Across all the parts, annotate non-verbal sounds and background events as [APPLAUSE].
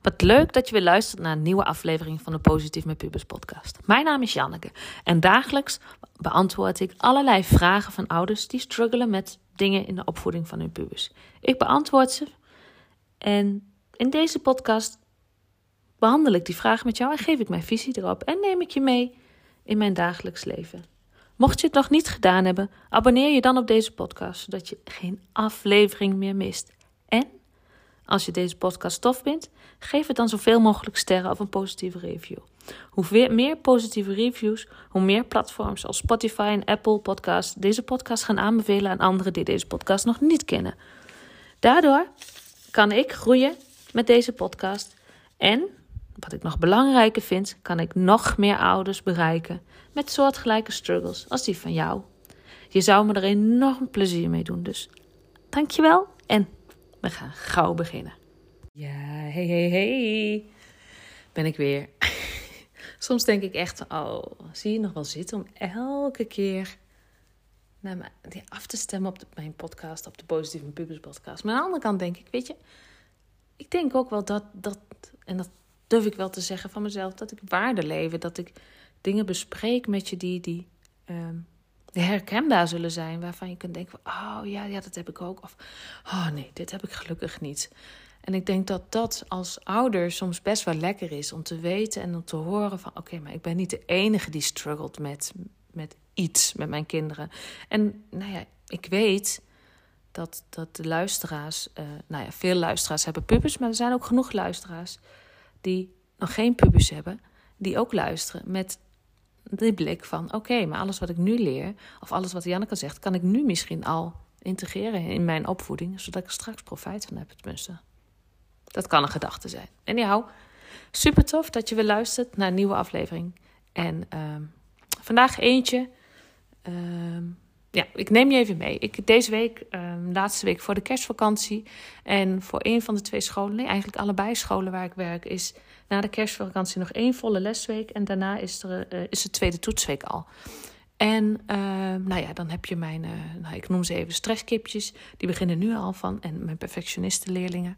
Wat leuk dat je weer luistert naar een nieuwe aflevering van de Positief met Pubers podcast. Mijn naam is Janneke en dagelijks beantwoord ik allerlei vragen van ouders die struggelen met dingen in de opvoeding van hun pubers. Ik beantwoord ze en in deze podcast behandel ik die vraag met jou en geef ik mijn visie erop en neem ik je mee in mijn dagelijks leven. Mocht je het nog niet gedaan hebben, abonneer je dan op deze podcast, zodat je geen aflevering meer mist. En als je deze podcast tof vindt, geef het dan zoveel mogelijk sterren of een positieve review. Hoe meer positieve reviews, hoe meer platforms als Spotify en Apple Podcasts deze podcast gaan aanbevelen aan anderen die deze podcast nog niet kennen. Daardoor kan ik groeien met deze podcast en, wat ik nog belangrijker vind, kan ik nog meer ouders bereiken met soortgelijke struggles als die van jou. Je zou me er enorm plezier mee doen, dus dankjewel en we gaan gauw beginnen. Ja, hey, hey, hey. Ben ik weer. [LAUGHS] Soms denk ik echt, oh, zie je nog wel zitten om elke keer naar me, af te stemmen op mijn podcast, op de Positieve Pubers podcast. Maar aan de andere kant denk ik, weet je, ik denk ook wel dat, dat, en dat durf ik wel te zeggen van mezelf, dat ik waarde leven. Dat ik dingen bespreek met je die, die um, herkenbaar zullen zijn. Waarvan je kunt denken: oh ja, ja, dat heb ik ook. Of oh nee, dit heb ik gelukkig niet. En ik denk dat dat als ouder soms best wel lekker is om te weten en om te horen van oké, maar ik ben niet de enige die struggelt met, met iets met mijn kinderen. En nou ja, ik weet dat, dat de luisteraars, uh, nou ja, veel luisteraars hebben pubers, maar er zijn ook genoeg luisteraars die nog geen pubers hebben, die ook luisteren met die blik van: oké, maar alles wat ik nu leer, of alles wat Janneke zegt, kan ik nu misschien al integreren in mijn opvoeding, zodat ik er straks profijt van heb, tenminste. Dat kan een gedachte zijn. En jou, super tof dat je weer luistert naar een nieuwe aflevering. En uh, vandaag eentje. Uh, ja, ik neem je even mee. Ik, deze week, um, laatste week voor de kerstvakantie. En voor een van de twee scholen, eigenlijk allebei scholen waar ik werk, is na de kerstvakantie nog één volle lesweek. En daarna is, er, uh, is de tweede toetsweek al. En uh, nou ja, dan heb je mijn, uh, nou, ik noem ze even stresskipjes. Die beginnen nu al van, en mijn perfectionistenleerlingen.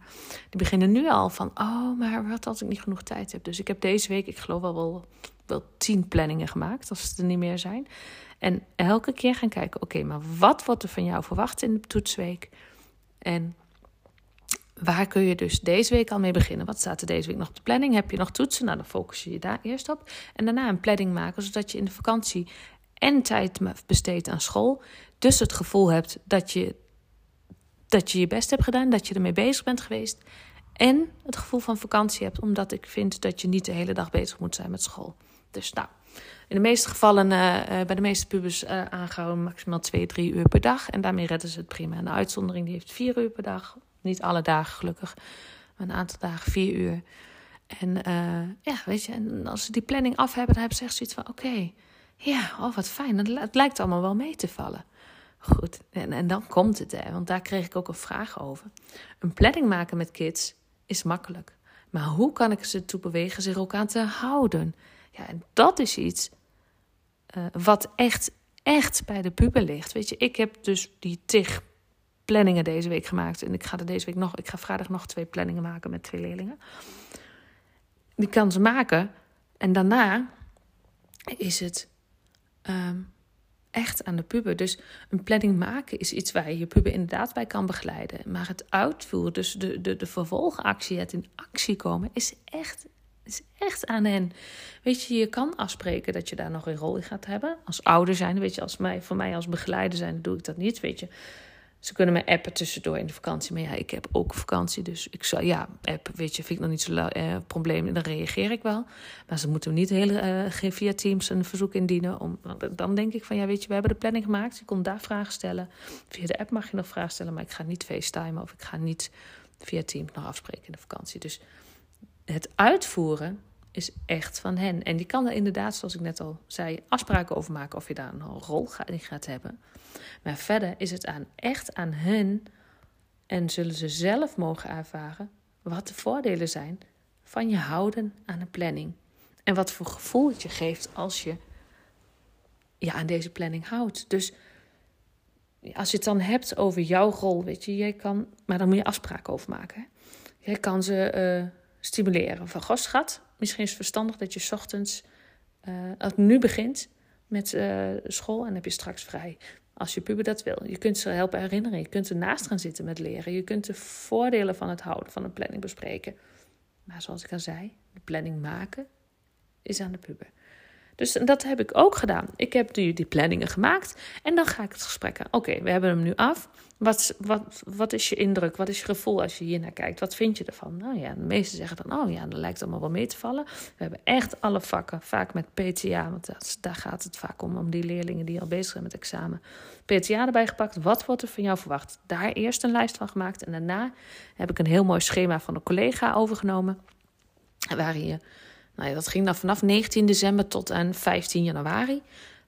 Die beginnen nu al van, oh, maar wat als ik niet genoeg tijd heb. Dus ik heb deze week, ik geloof wel, wel, wel tien planningen gemaakt, als het er niet meer zijn. En elke keer gaan kijken, oké, maar wat wordt er van jou verwacht in de toetsweek? En waar kun je dus deze week al mee beginnen? Wat staat er deze week nog op de planning? Heb je nog toetsen? Nou, dan focus je je daar eerst op. En daarna een planning maken, zodat je in de vakantie en tijd besteedt aan school. Dus het gevoel hebt dat je, dat je je best hebt gedaan, dat je ermee bezig bent geweest. En het gevoel van vakantie hebt, omdat ik vind dat je niet de hele dag bezig moet zijn met school. Dus nou, in de meeste gevallen, uh, bij de meeste pubers uh, aangehouden maximaal 2, 3 uur per dag. En daarmee redden ze het prima. En de uitzondering die heeft 4 uur per dag. Niet alle dagen gelukkig, maar een aantal dagen 4 uur. En ja, weet je, en als ze die planning af hebben, dan hebben ze echt zoiets van: oké, ja, oh wat fijn. Het lijkt allemaal wel mee te vallen. Goed, en, en dan komt het, hè, want daar kreeg ik ook een vraag over. Een planning maken met kids is makkelijk. Maar hoe kan ik ze toe bewegen zich ook aan te houden? Ja, en dat is iets uh, wat echt, echt bij de puber ligt. Weet je, ik heb dus die tig planningen deze week gemaakt. En ik ga er deze week nog, ik ga vrijdag nog twee planningen maken met twee leerlingen. Die kan ze maken. En daarna is het um, echt aan de puber. Dus een planning maken is iets waar je je puber inderdaad bij kan begeleiden. Maar het uitvoeren, dus de, de, de vervolgactie, het in actie komen, is echt, is echt aan hen. Weet je, je kan afspreken dat je daar nog een rol in gaat hebben. Als ouder zijn, weet je, als mij, voor mij als begeleider zijn, doe ik dat niet. Weet je, ze kunnen me appen tussendoor in de vakantie. Maar ja, ik heb ook vakantie. Dus ik zou, ja, app, weet je, vind ik nog niet zo'n uh, probleem. Dan reageer ik wel. Maar ze moeten niet hele, uh, via Teams een verzoek indienen. Om, dan denk ik van, ja, weet je, we hebben de planning gemaakt. Je kon daar vragen stellen. Via de app mag je nog vragen stellen. Maar ik ga niet facetimen of ik ga niet via Teams nog afspreken in de vakantie. Dus het uitvoeren is echt van hen. En die kan er inderdaad, zoals ik net al zei, afspraken over maken of je daar een rol in gaat hebben. Maar verder is het aan, echt aan hen en zullen ze zelf mogen ervaren wat de voordelen zijn van je houden aan een planning. En wat voor gevoel het je geeft als je je aan deze planning houdt. Dus als je het dan hebt over jouw rol, weet je, jij kan, maar dan moet je afspraken over maken. Hè? Jij kan ze uh, stimuleren. Van goh, schat, misschien is het verstandig dat je ochtends, uh, nu begint met uh, school en heb je straks vrij. Als je puber dat wil. Je kunt ze helpen herinneren. Je kunt ernaast gaan zitten met leren. Je kunt de voordelen van het houden van een planning bespreken. Maar zoals ik al zei, de planning maken is aan de puber. Dus dat heb ik ook gedaan. Ik heb die, die planningen gemaakt en dan ga ik het gesprek aan. Oké, we hebben hem nu af. Wat, wat, wat is je indruk? Wat is je gevoel als je hier naar kijkt? Wat vind je ervan? Nou ja, de meesten zeggen dan, oh ja, dat lijkt allemaal wel mee te vallen. We hebben echt alle vakken, vaak met PTA, want dat, daar gaat het vaak om, om die leerlingen die al bezig zijn met examen. PTA erbij gepakt, wat wordt er van jou verwacht? Daar eerst een lijst van gemaakt en daarna heb ik een heel mooi schema van een collega overgenomen. Waarin je nou ja, dat ging dan vanaf 19 december tot aan 15 januari.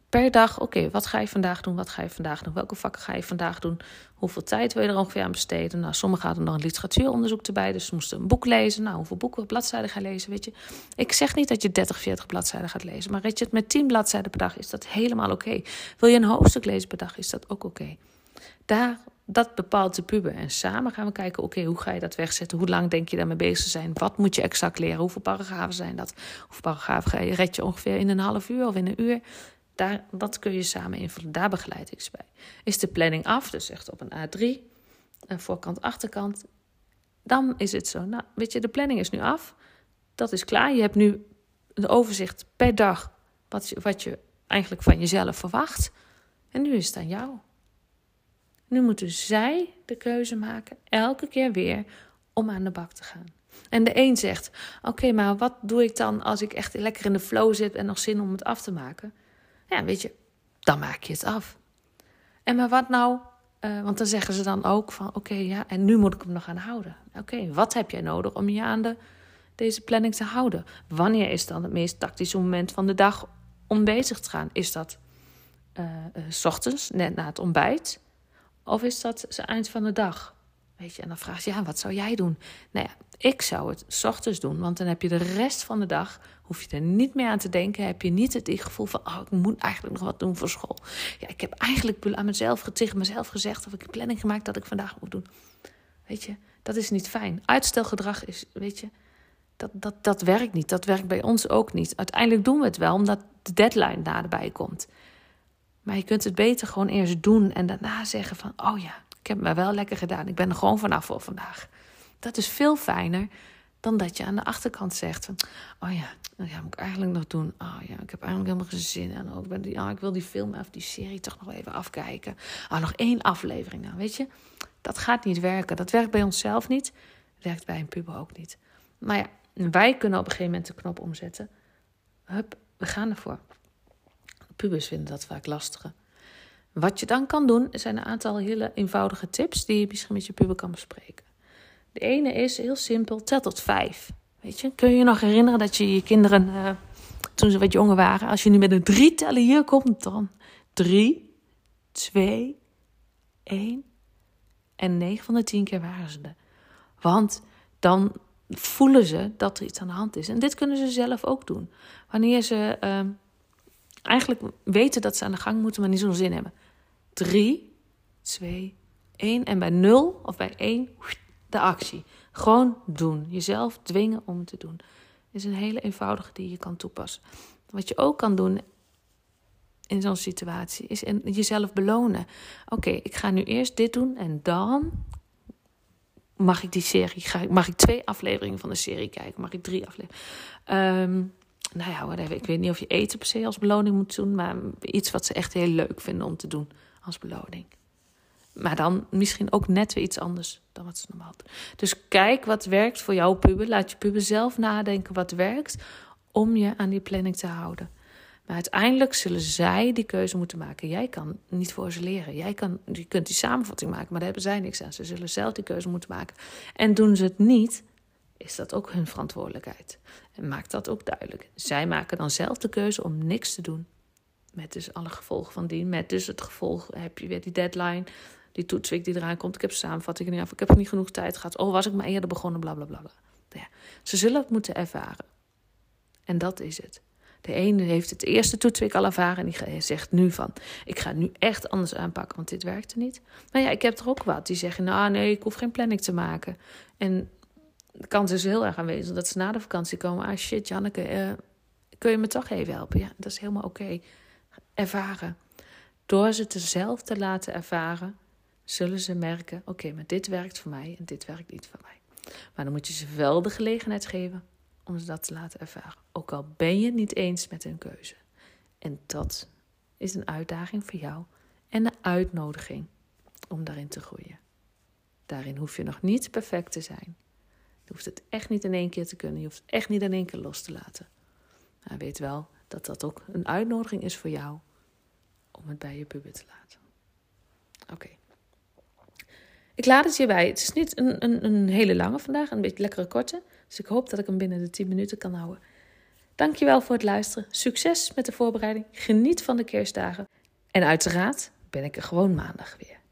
Per dag, oké, wat ga je vandaag doen? Wat ga je vandaag doen? Welke vakken ga je vandaag doen? Hoeveel tijd wil je er ongeveer aan besteden? Nou, sommigen hadden nog een literatuuronderzoek erbij, dus ze moesten een boek lezen. Nou, hoeveel boeken, bladzijden ga je lezen, weet je? Ik zeg niet dat je 30, 40 bladzijden gaat lezen, maar weet je met 10 bladzijden per dag is dat helemaal oké. Wil je een hoofdstuk lezen per dag, is dat ook oké. Daar dat bepaalt de puber. En samen gaan we kijken, oké, hoe ga je dat wegzetten? Hoe lang denk je daarmee bezig zijn? Wat moet je exact leren? Hoeveel paragrafen zijn dat? Hoeveel paragrafen ga je, red je ongeveer in een half uur of in een uur? Daar, dat kun je samen invullen. Daar begeleid ik ze bij. Is de planning af, dus echt op een A3, een voorkant, achterkant, dan is het zo. Nou, weet je, de planning is nu af. Dat is klaar. Je hebt nu een overzicht per dag wat je, wat je eigenlijk van jezelf verwacht. En nu is het aan jou. Nu moeten zij de keuze maken, elke keer weer, om aan de bak te gaan. En de een zegt: Oké, maar wat doe ik dan als ik echt lekker in de flow zit en nog zin om het af te maken? Ja, weet je, dan maak je het af. En maar wat nou? Uh, want dan zeggen ze dan ook van: Oké, ja, en nu moet ik hem nog aan houden. Oké, wat heb jij nodig om je aan de, deze planning te houden? Wanneer is dan het meest tactische moment van de dag om bezig te gaan? Is dat uh, s ochtends, net na het ontbijt? Of is dat het eind van de dag? Weet je, en dan vraag je, ja, wat zou jij doen? Nou ja, ik zou het s ochtends doen, want dan heb je de rest van de dag, hoef je er niet meer aan te denken, heb je niet het gevoel van, oh, ik moet eigenlijk nog wat doen voor school. Ja, ik heb eigenlijk aan mezelf, tegen mezelf gezegd, of ik een planning gemaakt dat ik vandaag moet doen. Weet je, dat is niet fijn. Uitstelgedrag is, weet je, dat, dat, dat werkt niet. Dat werkt bij ons ook niet. Uiteindelijk doen we het wel, omdat de deadline naderbij komt. Maar je kunt het beter gewoon eerst doen en daarna zeggen van, oh ja, ik heb me wel lekker gedaan. Ik ben er gewoon vanaf voor vandaag. Dat is veel fijner dan dat je aan de achterkant zegt van, oh ja, dat moet ik eigenlijk nog doen. Oh ja, ik heb eigenlijk helemaal geen zin in. Oh, ik, ben die, oh, ik wil die film of die serie toch nog even afkijken. Oh, nog één aflevering. Nou, weet je, dat gaat niet werken. Dat werkt bij onszelf niet. Werkt bij een puber ook niet. Maar ja, wij kunnen op een gegeven moment de knop omzetten. Hup, we gaan ervoor. Pubers vinden dat vaak lastiger. Wat je dan kan doen, zijn een aantal hele eenvoudige tips die je misschien met je puber kan bespreken. De ene is heel simpel, tel tot vijf. Weet je, kun je je nog herinneren dat je je kinderen, uh, toen ze wat jonger waren, als je nu met een drie tellen hier komt, dan drie, twee, één. En negen van de tien keer waren ze er. Want dan voelen ze dat er iets aan de hand is. En dit kunnen ze zelf ook doen. Wanneer ze uh, eigenlijk weten dat ze aan de gang moeten, maar niet zo'n zin hebben. Drie, twee, één. En bij nul of bij één, de actie. Gewoon doen. Jezelf dwingen om te doen. is een hele eenvoudige die je kan toepassen. Wat je ook kan doen in zo'n situatie is jezelf belonen. Oké, ik ga nu eerst dit doen en dan mag ik die serie, mag ik twee afleveringen van de serie kijken, mag ik drie afleveringen. Um, nou ja, whatever. Ik weet niet of je eten per se als beloning moet doen, maar iets wat ze echt heel leuk vinden om te doen als beloning. Maar dan misschien ook net weer iets anders dan wat ze normaal doen. Dus kijk wat werkt voor jouw puber. Laat je puber zelf nadenken wat werkt om je aan die planning te houden. Maar uiteindelijk zullen zij die keuze moeten maken. Jij kan niet voor ze leren. Jij kan, je kunt die samenvatting maken, maar daar hebben zij niks aan. Ze zullen zelf die keuze moeten maken. En doen ze het niet, is dat ook hun verantwoordelijkheid. En maak dat ook duidelijk. Zij maken dan zelf de keuze om niks te doen. Met dus alle gevolgen van die. Met dus het gevolg, heb je weer die deadline, die toetsweek die eraan komt. Ik heb samenvatting niet af, ik heb niet genoeg tijd gehad. Oh, was ik maar eerder begonnen, bla bla bla. Ja, ze zullen het moeten ervaren. En dat is het. De ene heeft het eerste toetsweek al ervaren en die zegt nu van... ik ga nu echt anders aanpakken, want dit werkte niet. Nou ja, ik heb er ook wat die zeggen... nou nee, ik hoef geen planning te maken. En de kans is heel erg aanwezig dat ze na de vakantie komen... ah shit, Janneke, uh, kun je me toch even helpen? Ja, dat is helemaal oké. Ervaren. Door ze te zelf te laten ervaren... zullen ze merken, oké, maar dit werkt voor mij en dit werkt niet voor mij. Maar dan moet je ze wel de gelegenheid geven om ze dat te laten ervaren. Ook al ben je het niet eens met hun keuze. En dat is een uitdaging voor jou en een uitnodiging om daarin te groeien. Daarin hoef je nog niet perfect te zijn. Je hoeft het echt niet in één keer te kunnen. Je hoeft het echt niet in één keer los te laten. Maar weet wel dat dat ook een uitnodiging is voor jou om het bij je puber te laten. Oké. Ik laat het hierbij. Het is niet een, een, een hele lange vandaag, een beetje lekkere korte. Dus ik hoop dat ik hem binnen de 10 minuten kan houden. Dankjewel voor het luisteren. Succes met de voorbereiding. Geniet van de kerstdagen. En uiteraard ben ik er gewoon maandag weer.